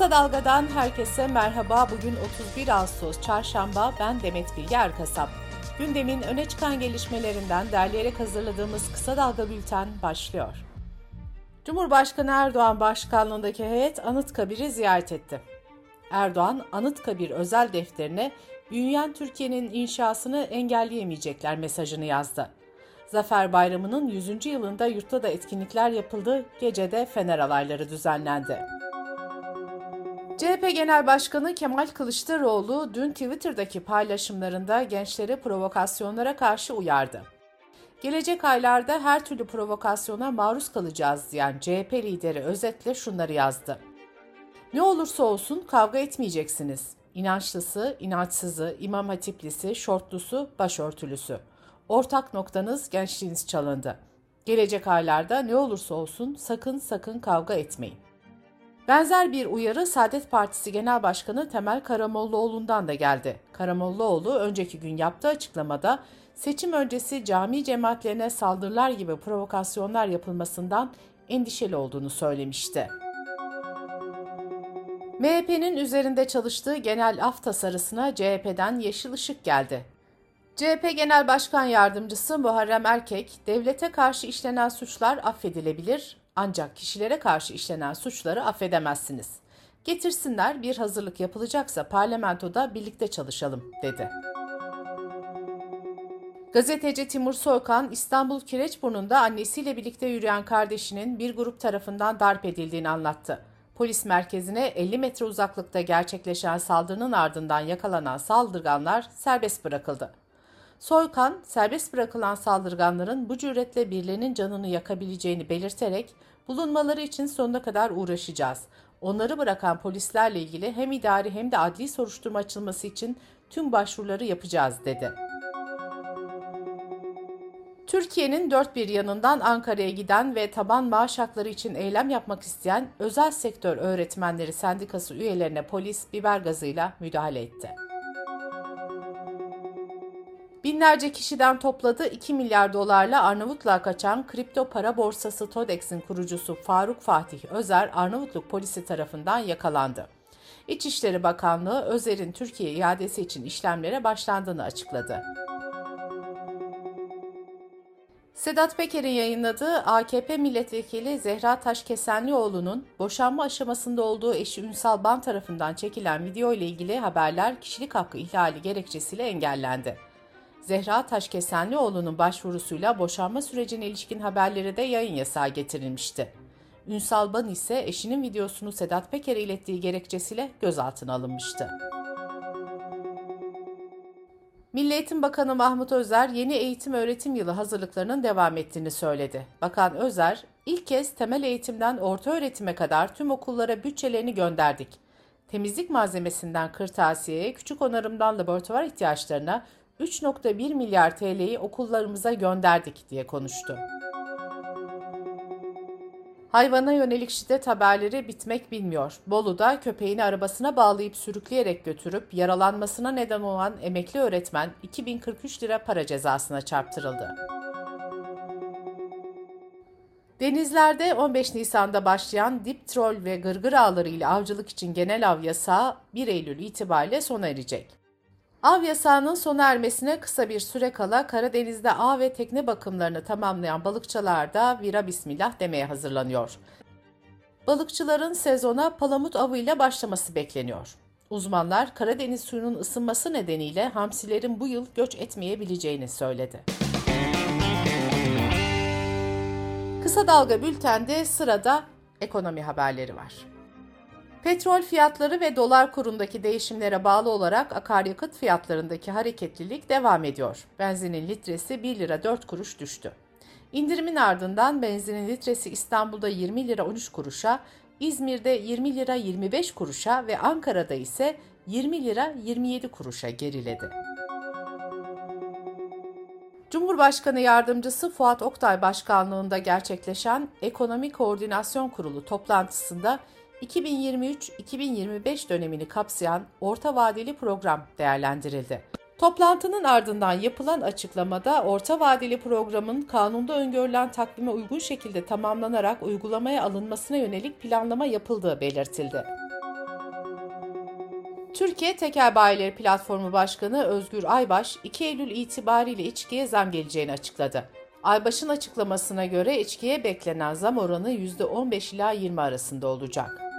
Kısa Dalga'dan herkese merhaba. Bugün 31 Ağustos Çarşamba. Ben Demet Bilge Erkasap. Gündemin öne çıkan gelişmelerinden derleyerek hazırladığımız Kısa Dalga Bülten başlıyor. Cumhurbaşkanı Erdoğan başkanlığındaki heyet Anıtkabir'i ziyaret etti. Erdoğan, Anıtkabir özel defterine büyüyen Türkiye'nin inşasını engelleyemeyecekler mesajını yazdı. Zafer Bayramı'nın 100. yılında yurtta da etkinlikler yapıldı, gecede fener alayları düzenlendi. CHP Genel Başkanı Kemal Kılıçdaroğlu dün Twitter'daki paylaşımlarında gençleri provokasyonlara karşı uyardı. Gelecek aylarda her türlü provokasyona maruz kalacağız diyen CHP lideri özetle şunları yazdı. Ne olursa olsun kavga etmeyeceksiniz. İnançlısı, inançsızı, imam hatiplisi, şortlusu, başörtülüsü. Ortak noktanız gençliğiniz çalındı. Gelecek aylarda ne olursa olsun sakın sakın kavga etmeyin. Benzer bir uyarı Saadet Partisi Genel Başkanı Temel Karamollaoğlu'ndan da geldi. Karamollaoğlu önceki gün yaptığı açıklamada seçim öncesi cami cemaatlerine saldırılar gibi provokasyonlar yapılmasından endişeli olduğunu söylemişti. MHP'nin üzerinde çalıştığı genel af tasarısına CHP'den yeşil ışık geldi. CHP Genel Başkan Yardımcısı Muharrem Erkek, devlete karşı işlenen suçlar affedilebilir ancak kişilere karşı işlenen suçları affedemezsiniz. Getirsinler bir hazırlık yapılacaksa parlamentoda birlikte çalışalım dedi. Gazeteci Timur Soykan İstanbul Kireçburnu'nda annesiyle birlikte yürüyen kardeşinin bir grup tarafından darp edildiğini anlattı. Polis merkezine 50 metre uzaklıkta gerçekleşen saldırının ardından yakalanan saldırganlar serbest bırakıldı. Soykan, serbest bırakılan saldırganların bu cüretle birilerinin canını yakabileceğini belirterek bulunmaları için sonuna kadar uğraşacağız. Onları bırakan polislerle ilgili hem idari hem de adli soruşturma açılması için tüm başvuruları yapacağız dedi. Türkiye'nin dört bir yanından Ankara'ya giden ve taban maaş hakları için eylem yapmak isteyen özel sektör öğretmenleri sendikası üyelerine polis biber gazıyla müdahale etti. Binlerce kişiden topladığı 2 milyar dolarla Arnavutluğa kaçan kripto para borsası TODEX'in kurucusu Faruk Fatih Özer Arnavutluk polisi tarafından yakalandı. İçişleri Bakanlığı Özer'in Türkiye iadesi için işlemlere başlandığını açıkladı. Sedat Peker'in yayınladığı AKP milletvekili Zehra Taşkesenlioğlu'nun boşanma aşamasında olduğu eşi Ünsal Ban tarafından çekilen video ile ilgili haberler kişilik hakkı ihlali gerekçesiyle engellendi. Zehra Taşkesenlioğlu'nun başvurusuyla boşanma sürecine ilişkin haberleri de yayın yasağı getirilmişti. Ünsal Ban ise eşinin videosunu Sedat Peker'e ilettiği gerekçesiyle gözaltına alınmıştı. Milli Eğitim Bakanı Mahmut Özer yeni eğitim öğretim yılı hazırlıklarının devam ettiğini söyledi. Bakan Özer, ilk kez temel eğitimden orta öğretime kadar tüm okullara bütçelerini gönderdik. Temizlik malzemesinden kırtasiyeye, küçük onarımdan laboratuvar ihtiyaçlarına 3.1 milyar TL'yi okullarımıza gönderdik diye konuştu. Hayvana yönelik şiddet haberleri bitmek bilmiyor. Bolu'da köpeğini arabasına bağlayıp sürükleyerek götürüp yaralanmasına neden olan emekli öğretmen 2043 lira para cezasına çarptırıldı. Denizlerde 15 Nisan'da başlayan dip trol ve gırgır ağları ile avcılık için genel av yasağı 1 Eylül itibariyle sona erecek. Av yasağının sona ermesine kısa bir süre kala Karadeniz'de ağ ve tekne bakımlarını tamamlayan balıkçılar da vira bismillah demeye hazırlanıyor. Balıkçıların sezona palamut avıyla başlaması bekleniyor. Uzmanlar Karadeniz suyunun ısınması nedeniyle hamsilerin bu yıl göç etmeyebileceğini söyledi. Kısa Dalga Bülten'de sırada ekonomi haberleri var. Petrol fiyatları ve dolar kurundaki değişimlere bağlı olarak akaryakıt fiyatlarındaki hareketlilik devam ediyor. Benzinin litresi 1 lira 4 kuruş düştü. İndirimin ardından benzinin litresi İstanbul'da 20 lira 13 kuruşa, İzmir'de 20 lira 25 kuruşa ve Ankara'da ise 20 lira 27 kuruşa geriledi. Cumhurbaşkanı Yardımcısı Fuat Oktay Başkanlığında gerçekleşen Ekonomi Koordinasyon Kurulu toplantısında 2023-2025 dönemini kapsayan orta vadeli program değerlendirildi. Toplantının ardından yapılan açıklamada orta vadeli programın kanunda öngörülen takvime uygun şekilde tamamlanarak uygulamaya alınmasına yönelik planlama yapıldığı belirtildi. Türkiye Tekel Bayileri Platformu Başkanı Özgür Aybaş, 2 Eylül itibariyle içkiye zam geleceğini açıkladı. Aybaş'ın açıklamasına göre içkiye beklenen zam oranı %15 ila 20 arasında olacak.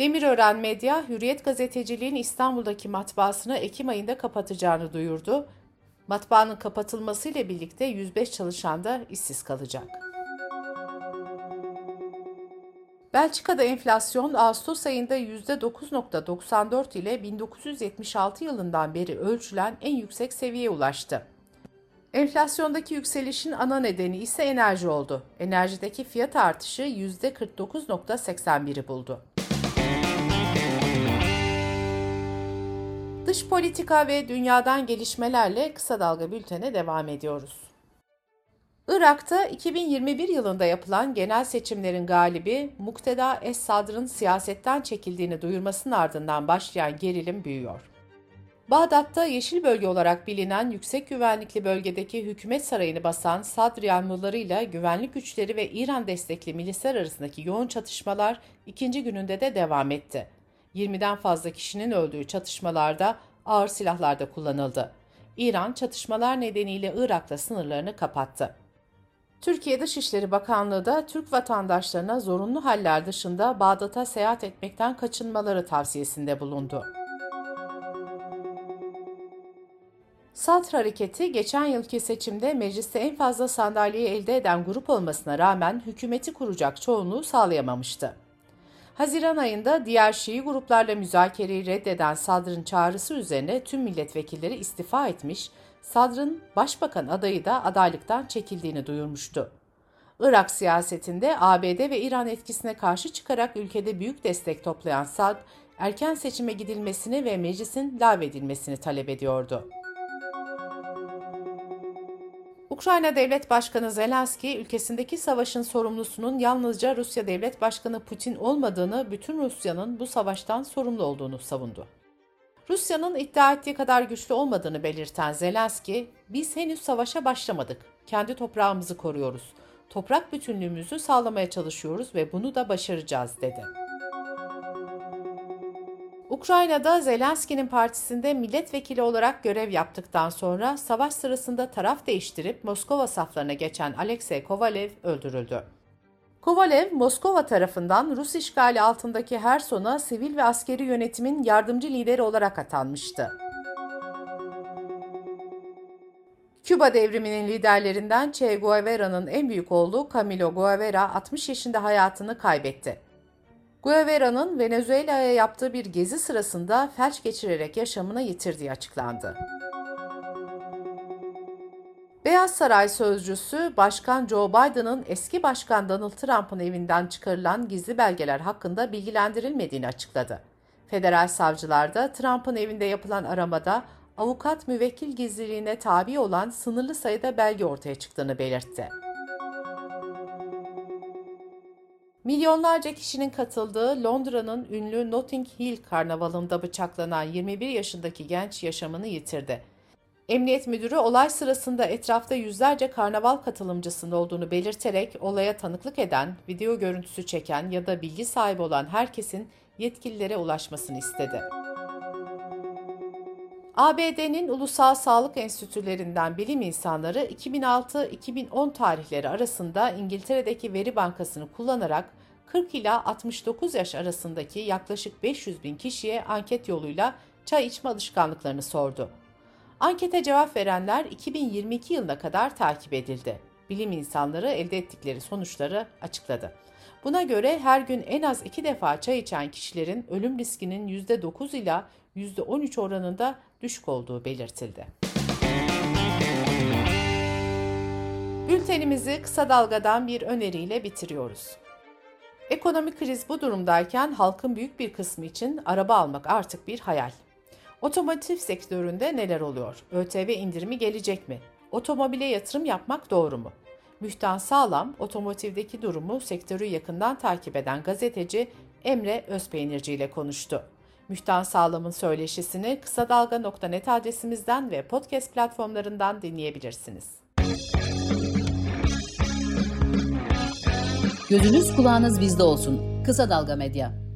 Demirören Medya, Hürriyet Gazeteciliğin İstanbul'daki matbaasını Ekim ayında kapatacağını duyurdu. Matbaanın kapatılmasıyla birlikte 105 çalışan da işsiz kalacak. Belçika'da enflasyon Ağustos ayında %9.94 ile 1976 yılından beri ölçülen en yüksek seviyeye ulaştı. Enflasyondaki yükselişin ana nedeni ise enerji oldu. Enerjideki fiyat artışı %49.81'i buldu. Dış politika ve dünyadan gelişmelerle kısa dalga bültene devam ediyoruz. Irak'ta 2021 yılında yapılan genel seçimlerin galibi Mukteda Es-Sadr'ın siyasetten çekildiğini duyurmasının ardından başlayan gerilim büyüyor. Bağdat'ta yeşil bölge olarak bilinen yüksek güvenlikli bölgedeki hükümet sarayını basan Sadr yanlılarıyla güvenlik güçleri ve İran destekli milisler arasındaki yoğun çatışmalar ikinci gününde de devam etti. 20'den fazla kişinin öldüğü çatışmalarda ağır silahlar da kullanıldı. İran çatışmalar nedeniyle Irak'ta sınırlarını kapattı. Türkiye Dışişleri Bakanlığı da Türk vatandaşlarına zorunlu haller dışında Bağdat'a seyahat etmekten kaçınmaları tavsiyesinde bulundu. Salt hareketi geçen yılki seçimde mecliste en fazla sandalyeyi elde eden grup olmasına rağmen hükümeti kuracak çoğunluğu sağlayamamıştı. Haziran ayında diğer Şii gruplarla müzakereyi reddeden Sadr'ın çağrısı üzerine tüm milletvekilleri istifa etmiş, Sadr'ın başbakan adayı da adaylıktan çekildiğini duyurmuştu. Irak siyasetinde ABD ve İran etkisine karşı çıkarak ülkede büyük destek toplayan Sad, erken seçime gidilmesini ve meclisin lağvedilmesini talep ediyordu. Ukrayna Devlet Başkanı Zelenski, ülkesindeki savaşın sorumlusunun yalnızca Rusya Devlet Başkanı Putin olmadığını, bütün Rusya'nın bu savaştan sorumlu olduğunu savundu. Rusya'nın iddia ettiği kadar güçlü olmadığını belirten Zelenski, biz henüz savaşa başlamadık. Kendi toprağımızı koruyoruz. Toprak bütünlüğümüzü sağlamaya çalışıyoruz ve bunu da başaracağız dedi. Ukrayna'da Zelenski'nin partisinde milletvekili olarak görev yaptıktan sonra savaş sırasında taraf değiştirip Moskova saflarına geçen Alexey Kovalev öldürüldü. Kovalev, Moskova tarafından Rus işgali altındaki Herson'a sivil ve askeri yönetimin yardımcı lideri olarak atanmıştı. Küba devriminin liderlerinden Che Guevara'nın en büyük oğlu Camilo Guevara 60 yaşında hayatını kaybetti. Guevara'nın Venezuela'ya yaptığı bir gezi sırasında felç geçirerek yaşamını yitirdiği açıklandı. Beyaz Saray sözcüsü Başkan Joe Biden'ın eski başkan Donald Trump'ın evinden çıkarılan gizli belgeler hakkında bilgilendirilmediğini açıkladı. Federal savcılar da Trump'ın evinde yapılan aramada avukat müvekkil gizliliğine tabi olan sınırlı sayıda belge ortaya çıktığını belirtti. Milyonlarca kişinin katıldığı Londra'nın ünlü Notting Hill karnavalında bıçaklanan 21 yaşındaki genç yaşamını yitirdi. Emniyet müdürü olay sırasında etrafta yüzlerce karnaval katılımcısının olduğunu belirterek olaya tanıklık eden, video görüntüsü çeken ya da bilgi sahibi olan herkesin yetkililere ulaşmasını istedi. ABD'nin Ulusal Sağlık Enstitülerinden bilim insanları 2006-2010 tarihleri arasında İngiltere'deki veri bankasını kullanarak 40 ila 69 yaş arasındaki yaklaşık 500 bin kişiye anket yoluyla çay içme alışkanlıklarını sordu. Ankete cevap verenler 2022 yılına kadar takip edildi. Bilim insanları elde ettikleri sonuçları açıkladı. Buna göre her gün en az iki defa çay içen kişilerin ölüm riskinin %9 ila %13 oranında düşük olduğu belirtildi. Bültenimizi kısa dalgadan bir öneriyle bitiriyoruz. Ekonomik kriz bu durumdayken halkın büyük bir kısmı için araba almak artık bir hayal. Otomotiv sektöründe neler oluyor? ÖTV indirimi gelecek mi? Otomobile yatırım yapmak doğru mu? Mühtan Sağlam, otomotivdeki durumu sektörü yakından takip eden gazeteci Emre Özpeynirci ile konuştu. Mühtan Sağlam'ın söyleşisini kısa dalga.net adresimizden ve podcast platformlarından dinleyebilirsiniz. Gözünüz kulağınız bizde olsun. Kısa Dalga Medya.